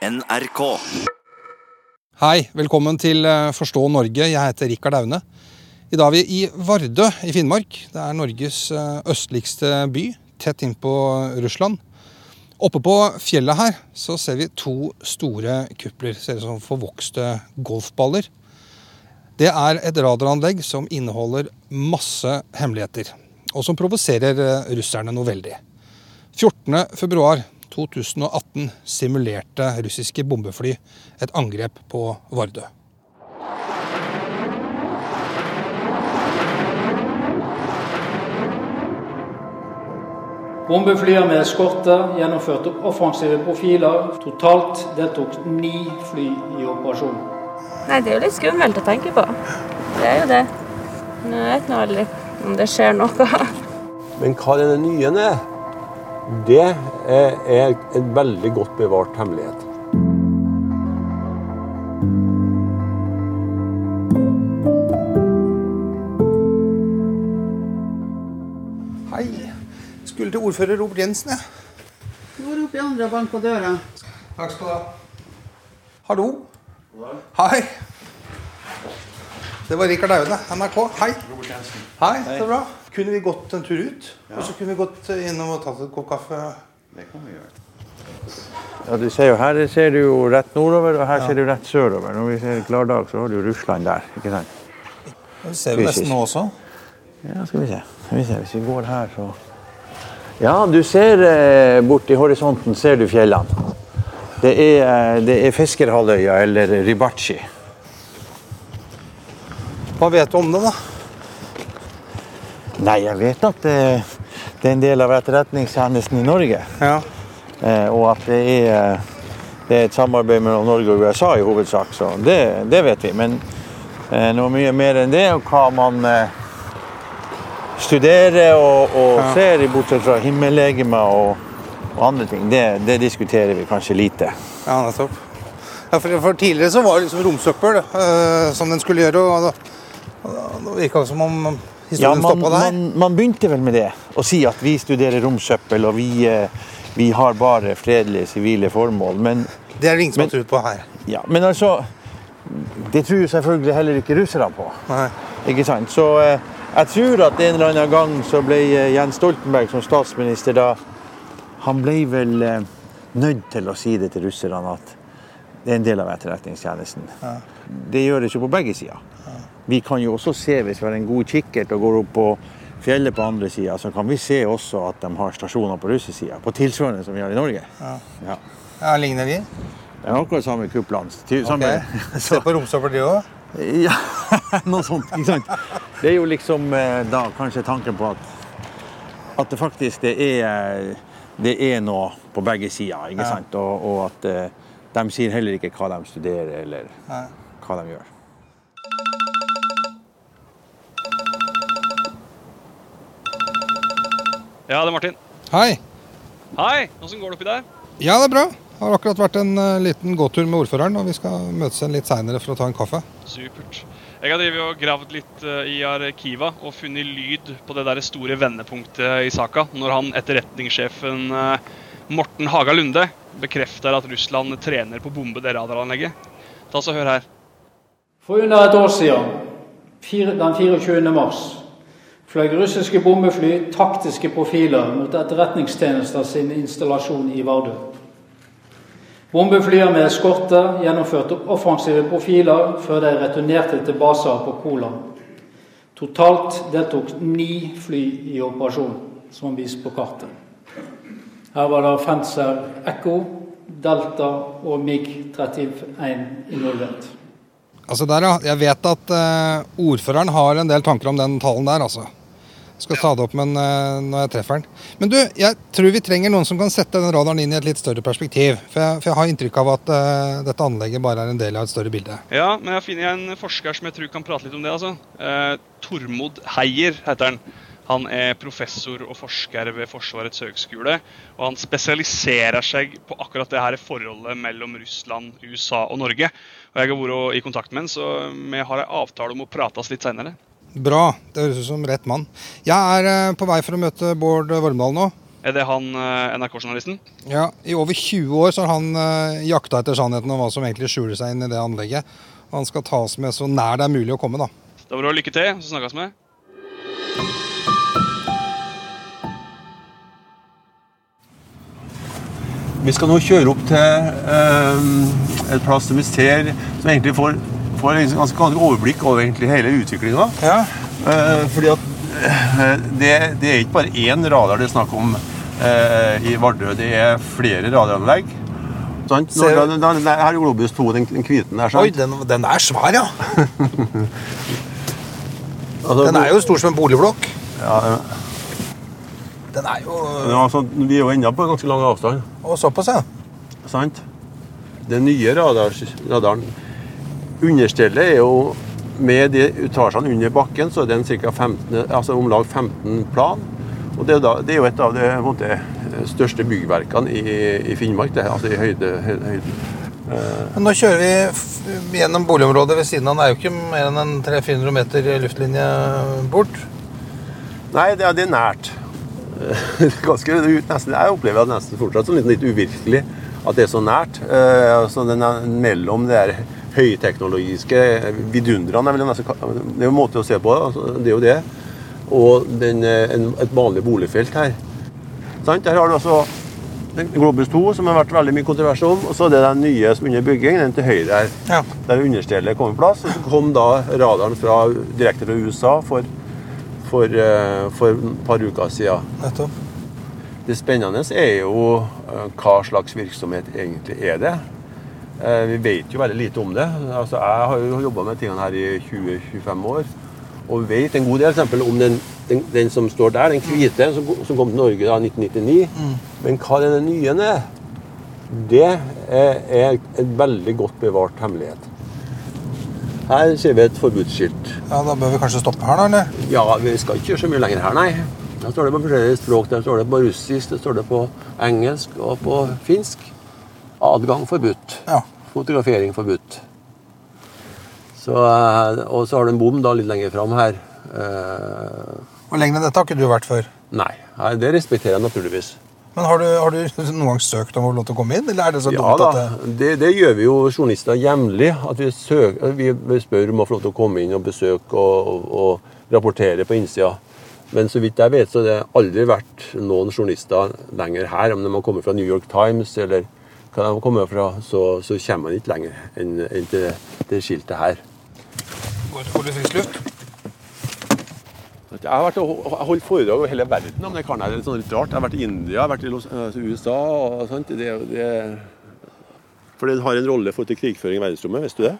NRK. Hei, velkommen til eh, Forstå Norge. Jeg heter Rikard Aune. I dag er vi i Vardø i Finnmark. Det er Norges eh, østligste by, tett innpå Russland. Oppe på fjellet her så ser vi to store kupler. Ser ut som forvokste golfballer. Det er et radaranlegg som inneholder masse hemmeligheter. Og som provoserer eh, russerne noe veldig. 14.2.2018 simulerte russiske bombefly et angrep på Vardø. Bombeflyer med eskorte gjennomførte offensive profiler. Totalt deltok ni fly i operasjonen. Nei, det er jo litt skummelt å tenke på. Det er jo det. Nå vet nå aldri om det skjer noe. Men hva er det nye det er en veldig godt bevart hemmelighet. Hei. Skulle til ordfører Robert Jensen, jeg. var oppe i andre bank på døra. Takk skal du ha. Hallo. Hei. Det var Rikard Aune, NRK. Hei. Hei, det er bra. Kunne vi gått en tur ut? Og så kunne vi gått innom og tatt et kopp kaffe? Ja, du ser jo, Her ser du jo rett nordover, og her ser du rett sørover. Når vi ser klar dag, så har du Russland der. ikke sant? Det ser vi nesten nå også. Ja, skal vi se. Skal vi se. Hvis vi går her, så Ja, du ser eh, bort i horisonten ser du fjellene. Det er, eh, det er Fiskerhalvøya, eller Ribachi. Hva vet du om det, da? Nei, jeg vet at det, det er en del av etterretningstjenesten i Norge. Ja. Eh, og at det er, det er et samarbeid mellom Norge og USA i hovedsak. Så det, det vet vi. Men eh, noe mye mer enn det, og hva man eh, studerer og, og ser, bortsett fra himmellegemer og, og andre ting, det, det diskuterer vi kanskje lite. Ja, nettopp. Ja, for, for tidligere så var det liksom romsøppel eh, som den skulle gjøre. og da, da, da, det virka som om Ja, historien man, stoppa der. man, man begynte vel med det, å si at vi studerer romsøppel og vi, eh, vi har bare fredelige sivile formål. Men, Det er det ingen som har trodd på her. ja, men altså Det tror jo selvfølgelig heller ikke russerne på. Nei. Ikke sant? Så eh, jeg tror at en eller annen gang så ble eh, Jens Stoltenberg som statsminister da Han ble vel nødt til å si det til russerne at det er en del av etterretningstjenesten. Ja. Det gjør det ikke på begge sider. Vi kan jo også se, hvis vi har en god kikkert og går opp på fjellet på andre sida, så kan vi se også at de har stasjoner på russesida. På tilsvarende som vi har i Norge. Ja. Ja, Ligner de? Det er akkurat samme kuplene. Okay. Se på romsøppel, de òg? Ja, noe sånt. ikke sant? Det er jo liksom eh, da kanskje tanken på at, at det faktisk det er, det er noe på begge sider. ikke sant? Og, og at eh, de sier heller ikke hva de studerer eller Nei. hva de gjør. Ja, det er Martin. Hei. Hei, åssen går det oppi der? Ja, det er bra. Det Har akkurat vært en eh, liten gåtur med ordføreren, og vi skal møtes igjen litt seinere for å ta en kaffe. Supert. Jeg har drevet og gravd litt eh, i arkiva og funnet lyd på det der store vendepunktet i saka, når han etterretningssjefen eh, Morten Haga Lunde bekrefter at Russland trener på å bombe det radaranlegget. Ta så Hør her. For under et år siden, den 24. mars, fløy russiske bombefly taktiske profiler mot etterretningstjenester sin installasjon i Vardø. Bombeflyer med eskorte gjennomførte offensive profiler før de returnerte til baser på Kola. Totalt deltok ni fly i operasjonen, som vist på kartet. Her var det Fencer Echo, Delta og MiG-31 involvert. Altså der. Jeg vet at eh, ordføreren har en del tanker om den talen der, altså. Skal ta det opp med den eh, når jeg treffer den. Men du, jeg tror vi trenger noen som kan sette den radaren inn i et litt større perspektiv. For jeg, for jeg har inntrykk av at uh, dette anlegget bare er en del av et større bilde. Ja, men jeg finner en forsker som jeg tror kan prate litt om det. altså. Uh, Tormod Heier heter han. Han er professor og forsker ved Forsvarets høgskole. Og han spesialiserer seg på akkurat det her forholdet mellom Russland, USA og Norge. Og Jeg har vært i kontakt med han, så vi har en avtale om å prates litt seinere. Bra. Det høres ut som rett mann. Jeg er eh, på vei for å møte Bård Vormdal nå. Er det han eh, NRK-journalisten? Ja, I over 20 år så har han uh, jakta etter sannheten om hva som egentlig skjuler seg inn i det anlegget. Og han skal tas med så nær det er mulig å komme, da. Da får du ha lykke til, så snakkes vi. Vi skal nå kjøre opp til eh, et plass som vi ser som egentlig får, får en ganske, ganske overblikk over egentlig hele utviklinga. Ja. Eh, fordi at eh, det, det er ikke bare én radar det er snakk om eh, i Vardø. Det er flere radaranlegg. Sant? Nå, her er Globus 2, den, den hvite der. Sant? Oi, den, den er svær, ja. Altså, Den er jo stor som en boligblokk. ja, Den er jo ja, altså, Vi er jo ennå på ganske lang avstand. Og såpass, ja. Sant? Den nye radars, radaren Understellet er jo Med de etasjene under bakken, så er den. 15, altså om lag 15 plan. Og det er, da, det er jo et av de måte, største byggverkene i, i Finnmark. Det, altså i høyde, høyde. høyden. Men nå kjører vi gjennom boligområdet ved siden av. Det er jo ikke mer enn en 300-400 meter luftlinje bort. Nei, det er, det er nært. Er Ganske, nesten, jeg opplever det nesten fortsatt som litt, litt uvirkelig at det er så nært. Eh, altså den er mellom det her høyteknologiske vidundrene, det er jo en måte å se på det, altså, er jo det, og den, eh, en, et vanlig boligfelt her. Sant? Der har du altså Globus 2, som har vært veldig mye kontrovers om, og så er det den nye som er under bygging, den til høyre her. Ja. Der understellet kom på plass, og så kom da radaren fra, direkte fra USA for, for, eh, for et par uker siden. Nettopp. Det spennende er jo eh, hva slags virksomhet egentlig er det. Eh, Vi vet jo veldig lite om det. Altså, jeg har jo jobba med tingene her i 20-25 år. Og vet en god del eksempel om den, den, den som står der, den hvite, som, som kom til Norge da, i 1999. Men hva denne nye er, det er, er en veldig godt bevart hemmelighet. Her ser vi et forbudsskilt. Ja, Da bør vi kanskje stoppe her, da? eller? Ja, vi skal ikke gjøre så mye lenger her, nei. Der står det på forskjellige språk. Der står det på russisk, det står det på engelsk og på finsk. Adgang forbudt. Ja. Fotografering forbudt. Så, eh, og så har du en bom da litt lenger fram her. Eh, Hvor lenge dette har ikke du vært før? nei, det respekterer jeg naturligvis. Men har du, har du noen gang søkt om å få lov til å komme inn, eller er det så Ja dumt at det det, det gjør vi jo journalister jevnlig. At vi, søker, vi vi spør om å få lov til å komme inn og besøke og, og, og rapportere på innsida. Men så vidt jeg vet, så har det aldri vært noen journalister lenger her. Om de har kommet fra New York Times eller hva de kommer fra, så, så kommer man ikke lenger enn, enn til det skiltet her. går du luft? Jeg har vært og holdt foredrag over hele verden om det karen her. Det er sånn litt rart. Jeg har vært i India, jeg har vært i eh, USA og sånt. Det, det, for den har en rolle for til krigføring i verdensrommet, visste du det?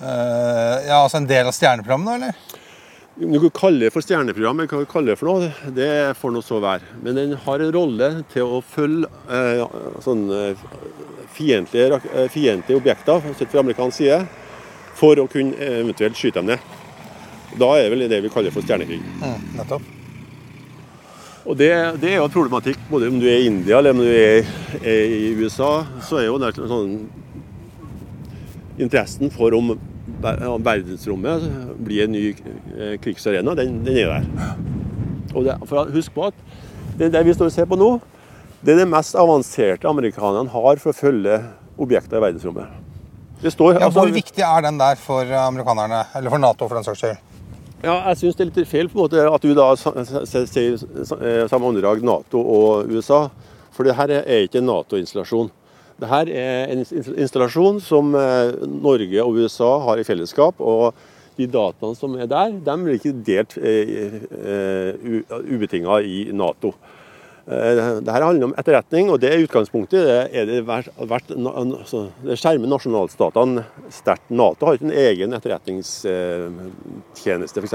Uh, ja, altså en del av stjerneprogrammet, da, eller? Om du kan kalle det for stjerneprogram, eller hva du kaller det for noe, det får nå så være. Men den har en rolle til å følge eh, sånne fiendtlige, eh, fiendtlige objekter sett fra amerikansk side, for å kunne eh, eventuelt skyte dem ned. Da er det vel det vi kaller for stjernekrig. Mm, nettopp. Og det, det er jo en problematikk, både om du er i India eller om du er, er i USA, så er jo det sånn Interessen for om verdensrommet blir en ny eh, krigsarena, den, den er der. Og det, for husk på at det, det vi står og ser på nå, det er det mest avanserte amerikanerne har for å følge objekter i verdensrommet. Det står, Ja, altså- Hvor viktig er den der for amerikanerne, eller for Nato for den saks skyld? Ja, jeg syns det er litt feil på en måte at du da sier eh, samme åndedrag Nato og USA. For det her er ikke en Nato-installasjon. Det her er en installasjon som eh, Norge og USA har i fellesskap. og de dataene som er der, de blir ikke delt eh, eh, ubetinga i Nato. Dette handler om etterretning, og det er utgangspunktet. Er det vært, altså, det skjermer nasjonalstatene sterkt. Nato har ikke en egen etterretningstjeneste, f.eks.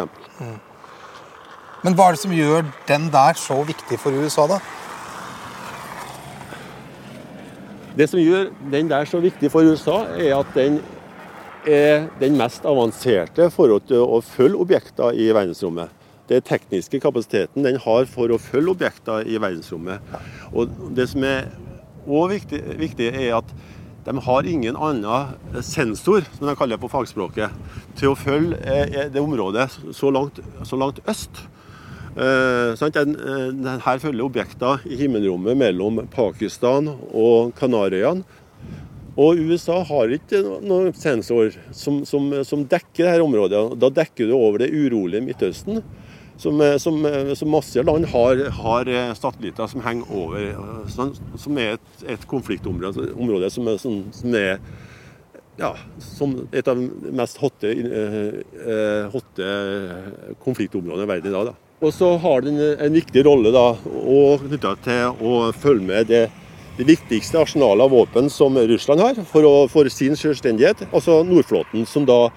Men hva er det som gjør den der så viktig for USA, da? Det som gjør den der så viktig for USA, er at den er den mest avanserte for å, følge objekter i verdensrommet. Den tekniske kapasiteten den har for å følge objekter i verdensrommet. Og det som er også viktig, viktig er at de har ingen annen sensor, som de kaller det på fagspråket, til å følge eh, det området så langt, så langt øst. Her følger objekter i himmelrommet mellom Pakistan og Kanariøyene. Og USA har ikke noen sensor som, som, som dekker dette området. Da dekker du over det urolige Midtøsten, som, eh, som, eh, som masse land har, har eh, satellitter som henger over. Som, som er et, et konfliktområde område som er, som er ja, som et av de mest hotte, eh, hotte konfliktområdene i verden i dag. Da. Og så har den en viktig rolle da, knytta til å følge med det, det viktigste arsenalet av våpen som Russland har for, å, for sin selvstendighet, altså Nordflåten. som da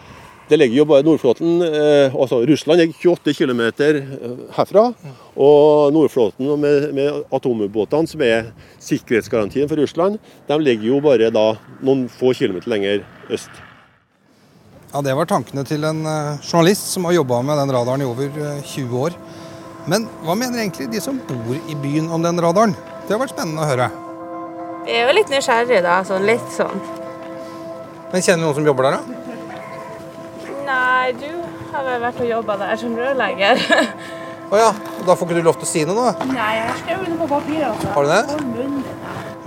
det ligger jo bare Nordflåten, eh, altså Russland ligger 28 km herfra. Og Nordflåten med, med atomubåtene, som er sikkerhetsgarantien for Russland, de ligger jo bare da noen få kilometer lenger øst. Ja, Det var tankene til en uh, journalist som har jobba med den radaren i over uh, eh, 20 år. Men hva mener egentlig de som bor i byen om den radaren? Det har vært spennende å høre. Vi er jo litt nysgjerrige, da. Sånn litt sånn. Men Kjenner du noen som jobber der, da? Nei, du har vel vært og jobba der som rørlegger. Å oh, ja. Da får ikke du lov til å si noe, da? Nei, jeg har skrevet det på papiret. Altså. Har du det? Ok. munnen din.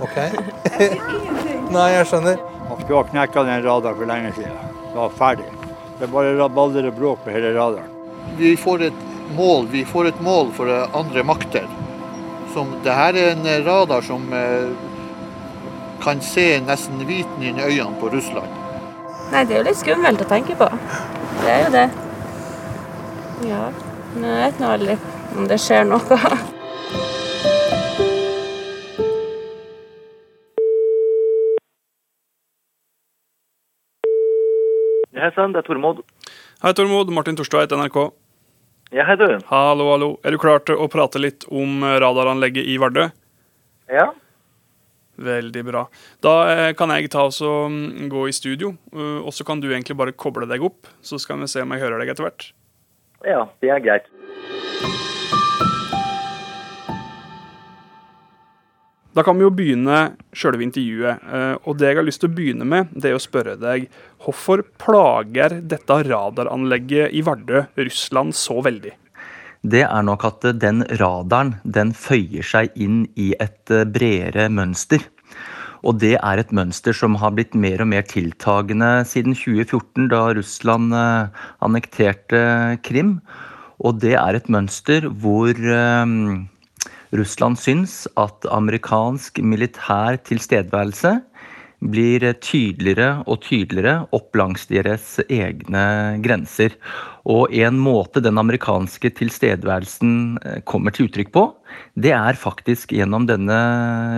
Ok. Nei, jeg skjønner. Man skulle ha knekka den radaren for lenge siden var ferdig. Det er bare rabalder og bråk på hele radaren. Vi får et mål, vi får et mål for andre makter. Som, det her er en radar som eh, kan se nesten hviten inn i øynene på Russland. Nei, det er jo litt skummelt å tenke på. Det er jo det. Ja. Jeg vet nå aldri om det skjer noe. Hei sann, det er Tormod. Hei, Tormod. Martin Torstveit, NRK. Ja, hei du. Hallo, hallo. Er du klar til å prate litt om radaranlegget i Vardø? Ja. Veldig bra. Da eh, kan jeg ta oss og mm, gå i studio, eh, og så kan du egentlig bare koble deg opp. Så skal vi se om jeg hører deg etter hvert. Ja, det er greit. Da kan vi jo begynne sjølve intervjuet. Eh, og det jeg har lyst til å begynne med, det er å spørre deg hvorfor plager dette radaranlegget i Vardø Russland så veldig? Det er nok at den radaren den føyer seg inn i et eh, bredere mønster. Og det er et mønster som har blitt mer og mer tiltagende siden 2014, da Russland eh, annekterte Krim. Og det er et mønster hvor Russland syns at amerikansk militær tilstedeværelse blir tydeligere og tydeligere opp langs deres egne grenser. Og en måte den amerikanske tilstedeværelsen eh, kommer til uttrykk på, det er faktisk gjennom denne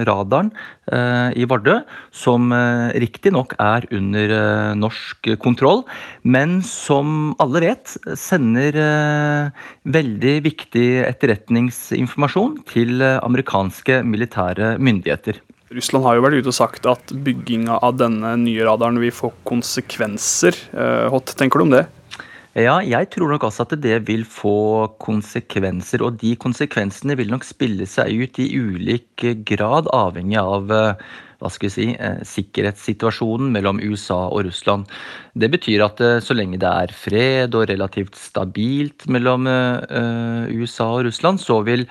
radaren eh, i Vardø, som eh, riktignok er under eh, norsk kontroll, men som alle vet sender veldig viktig etterretningsinformasjon til amerikanske militære myndigheter. Russland har jo vært ute og sagt at bygginga av denne nye radaren vil få konsekvenser. Hva tenker du om det? Ja, jeg tror nok også at det vil få konsekvenser. Og de konsekvensene vil nok spille seg ut i ulik grad, avhengig av eh, hva skal vi si, eh, sikkerhetssituasjonen mellom USA og Russland. Det betyr at eh, så lenge det er fred og relativt stabilt mellom USA og Russland, så vil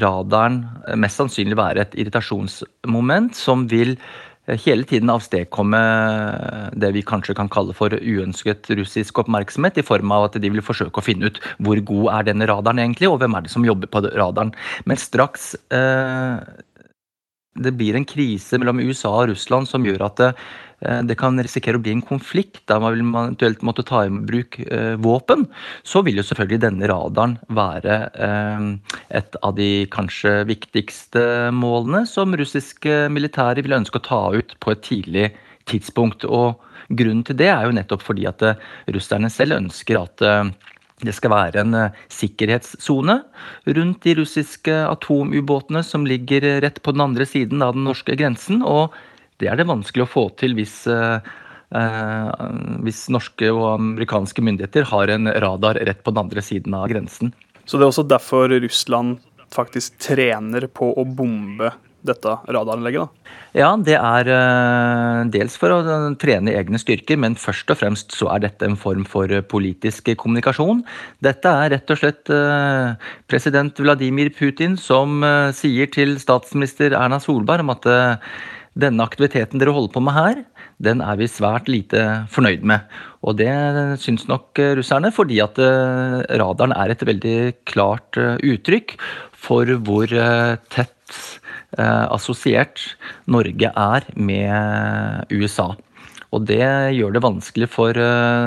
radaren mest sannsynlig være et irritasjonsmoment som vil Eh, hele tiden avstedkomme det vi kanskje kan kalle for uønsket russisk oppmerksomhet, i form av at de vil forsøke å finne ut hvor god er denne radaren egentlig, og hvem er det som jobber på radaren. Men straks eh, det blir en krise mellom USA og Russland som gjør at det, Eh, kan risikere å bli en konflikt da man vil eventuelt måtte ta i bruk eh, våpen, så vil jo selvfølgelig denne radaren være eh, et av de kanskje viktigste målene som russiske militære vil ønske å ta ut på et tidlig tidspunkt. Og grunnen til det er jo nettopp fordi at russerne selv ønsker at det skal være en sikkerhetssone rundt de russiske atomubåtene som ligger rett på den andre siden av den norske grensen. og det er det vanskelig å få til hvis, eh, eh, hvis norske og amerikanske myndigheter har en radar rett på den andre siden av grensen. Så det er også derfor Russland faktisk trener på å bombe dette radaranlegget? da? Ja, det er eh, dels for å trene egne styrker, men først og fremst så er dette en form for politisk kommunikasjon. Dette er rett og slett president Vladimir Putin som sier til statsminister Erna Solberg om at denne aktiviteten dere holder på med her, den er vi svært lite fornøyd med. Og det syns nok eh, russerne, fordi at eh, radaren er et veldig klart eh, uttrykk for hvor tett eh, assosiert Norge er med USA. Og det gjør det vanskelig for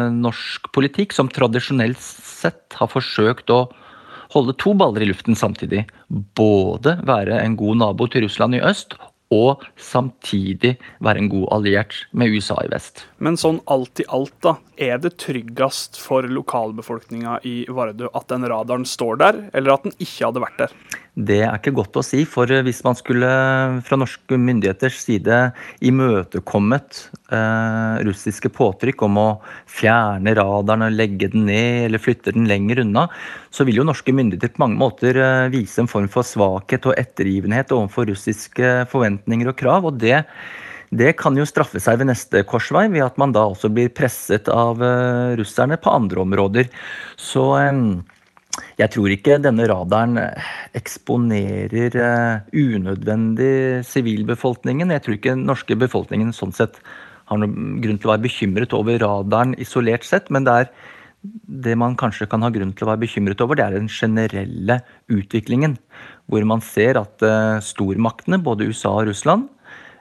norsk politikk, som tradisjonelt sett har forsøkt å holde to baller i luften samtidig. Både være en god nabo til Russland i øst, og samtidig være en god alliert med USA i vest. Men sånn alt i alt, da. Er det tryggest for lokalbefolkninga i Vardø at den radaren står der, eller at den ikke hadde vært der? Det er ikke godt å si, for hvis man skulle fra norske myndigheters side imøtekommet eh, russiske påtrykk om å fjerne radaren og legge den ned eller flytte den lenger unna, så vil jo norske myndigheter på mange måter eh, vise en form for svakhet og ettergivenhet overfor russiske forventninger og krav. og det det kan jo straffe seg ved neste korsvei, ved at man da også blir presset av eh, russerne på andre områder. Så eh, jeg tror ikke denne radaren eh, eksponerer eh, unødvendig sivilbefolkningen. Jeg tror ikke den norske befolkningen sånn sett har noen grunn til å være bekymret over radaren isolert sett, men det det man kanskje kan ha grunn til å være bekymret over, det er den generelle utviklingen. Hvor man ser at eh, stormaktene, både USA og Russland,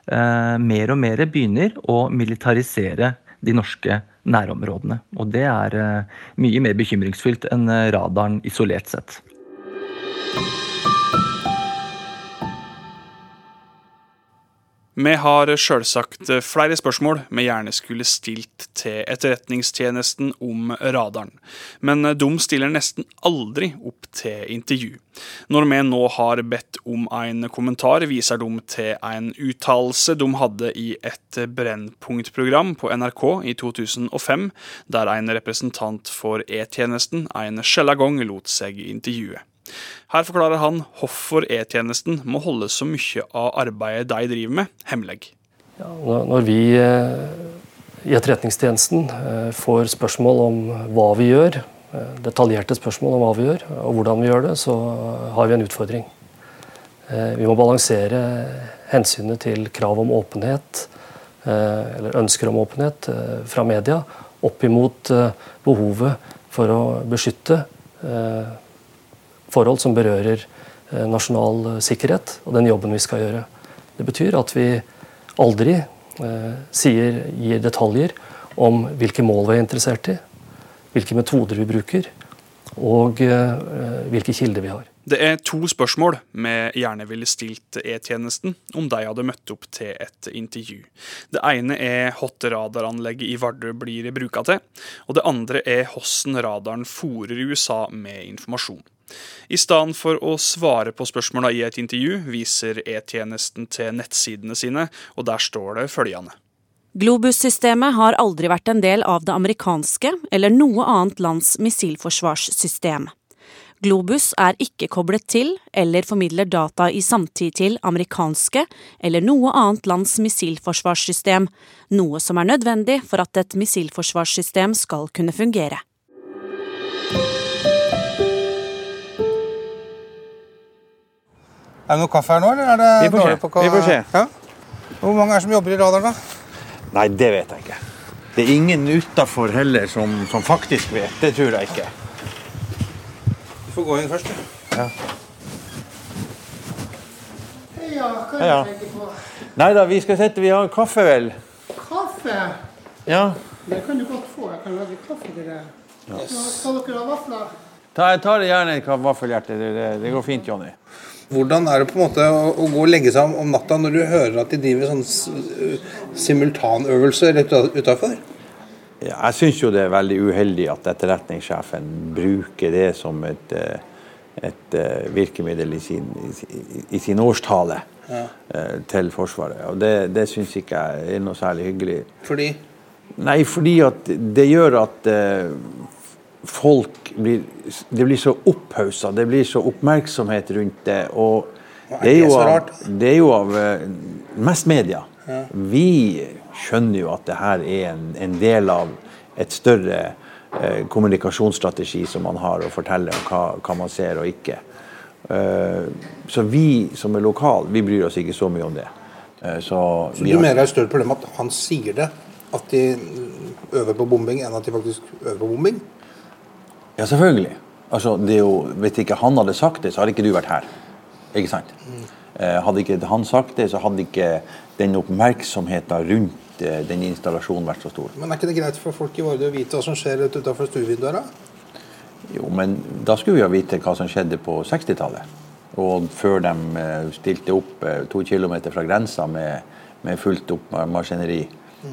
mer og mer begynner å militarisere de norske nærområdene. Og det er eh, mye mer bekymringsfylt enn eh, radaren isolert sett. Vi har sjølsagt flere spørsmål vi gjerne skulle stilt til Etterretningstjenesten om radaren, men de stiller nesten aldri opp til intervju. Når vi nå har bedt om en kommentar, viser de til en uttalelse de hadde i et Brennpunkt-program på NRK i 2005, der en representant for E-tjenesten en sjelden gang lot seg intervjue. Her forklarer han hvorfor E-tjenesten må holde så mye av arbeidet de driver med, hemmelig. Ja, når vi eh, i Etterretningstjenesten eh, får spørsmål om hva vi gjør, eh, detaljerte spørsmål om hva vi gjør og hvordan vi gjør det, så har vi en utfordring. Vi må balansere hensynet til krav om åpenhet, eller ønsker om åpenhet fra media, opp imot behovet for å beskytte forhold som berører eh, nasjonal eh, sikkerhet og den jobben vi skal gjøre. Det betyr at vi aldri eh, sier, gir detaljer om hvilke mål vi er interessert i, hvilke metoder vi bruker, og hvilke kilder vi har. Det er to spørsmål vi gjerne ville stilt E-tjenesten om de hadde møtt opp til et intervju. Det ene er hvordan radaranlegget i Vardø blir bruka til, og det andre er hvordan radaren fòrer USA med informasjon. I stedet for å svare på spørsmåla i et intervju, viser E-tjenesten til nettsidene sine, og der står det følgende. Globus-systemet har aldri vært en del av det amerikanske eller noe annet lands missilforsvarssystem. Globus er ikke koblet til eller formidler data i samtid til amerikanske eller noe annet lands missilforsvarssystem, noe som er nødvendig for at et missilforsvarssystem skal kunne fungere. Er det noe kaffe her nå, eller er det Vi får se. dårlig på ka- Vi får se. Ja? Hvor mange er det som jobber i radaren, da? Nei, det vet jeg ikke. Det er ingen utafor heller som, som faktisk vet. Det tror jeg ikke. Du får gå inn først, du. Ja. Ja, hva er det du tenker på? Nei da, vi skal sette Vi har kaffe, vel? Kaffe? Ja. Det kan du godt få. Jeg kan lage kaffe til deg. Ja. Skal dere ha vafler? Ta, jeg tar gjerne et vaffelhjerte. Det, det, det går fint, Jonny. Hvordan er det på en måte å, å gå og legge seg om, om natta når du hører at de driver sånn s- uh, simultanøvelser rett utafor? Ja, jeg syns jo det er veldig uheldig at etterretningssjefen bruker det som et, et virkemiddel i sin, i, sin årstale Ja. til Forsvaret. Og det, det syns ikke jeg er noe særlig hyggelig. Fordi Nei, fordi at det gjør at folk blir Det blir så opphausa, det blir så oppmerksomhet rundt det. Og Det er jo av, det er jo av eh, mest media. Vi skjønner jo at det her er en, en del av et større eh, kommunikasjonsstrategi som man har, å fortelle om hva, hva man ser og ikke. Uh, så vi som er lokale, vi bryr oss ikke så mye om det. Uh, så Så du har- mener det er et større problem at han sier det, at de øver på bombing, enn at de faktisk øver på bombing? Ja, selvfølgelig. Altså, det er jo, hvis ikke han hadde sagt det, så hadde ikke du vært her. Ikke sant? Mm. hadde ikke han sagt det, så hadde ikke den oppmerksomheten rundt eh, den installasjonen vært så stor. Men er ikke det greit for folk i Vardø å vite hva som skjer utenfor stuevinduet her, da? Jo, men da skulle vi ha vite hva som skjedde på 60-tallet. Og før de eh, stilte opp eh, to kilometer fra grensa med, med fullt opp ma- maskineri.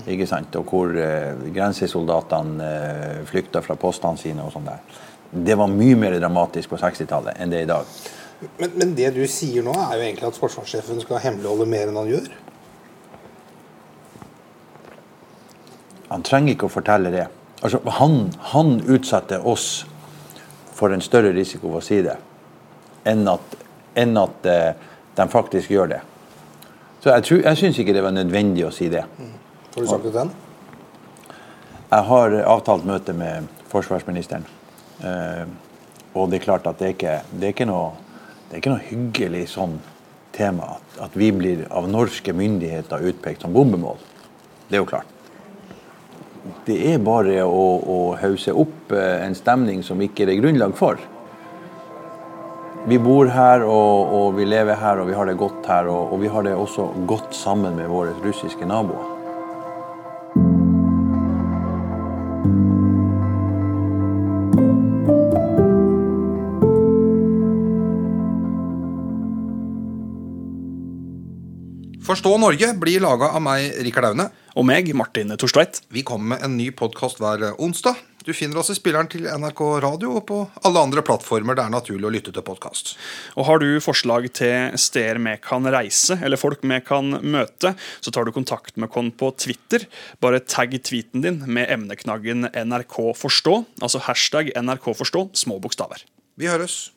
Ikke sant? Og hvor eh, grensesoldatene eh, flykta fra postene sine og sånn der. Det var mye mer dramatisk på 60-tallet enn det er i dag. Men, men det du sier nå, er jo egentlig at forsvarssjefen skal hemmeligholde mer enn han gjør? Han trenger ikke å fortelle det. Altså, han, han utsetter oss for en større risiko ved å si det, enn at, enn at eh, de faktisk gjør det. Så jeg, tror- jeg syns ikke det var nødvendig å si det. Får du sagt det til han? Jeg har avtalt møte med forsvarsministeren. Eh, og det er klart at det er ikke, det er ikke, noe, det er ikke noe hyggelig sånn tema at, at vi blir av norske myndigheter utpekt som bombemål. Det er jo klart. Det er bare å, å hause opp eh, en stemning som ikke er grunnlag for. Vi bor her, og, og vi lever her, og vi har det godt her. Og, og vi har det også godt sammen med våre russiske naboer. Forstå Norge blir laga av meg, Rikard Aune. Og meg, Martin Torstveit. Vi kommer med en ny podkast hver onsdag. Du finner også spilleren til NRK Radio og på alle andre plattformer det er naturlig å lytte til podkast. Og har du forslag til steder vi kan reise, eller folk vi kan møte, så tar du kontakt med oss på Twitter. Bare tagg tweeten din med emneknaggen NRK forstå, altså hashtag NRK forstå, små bokstaver. Vi høres.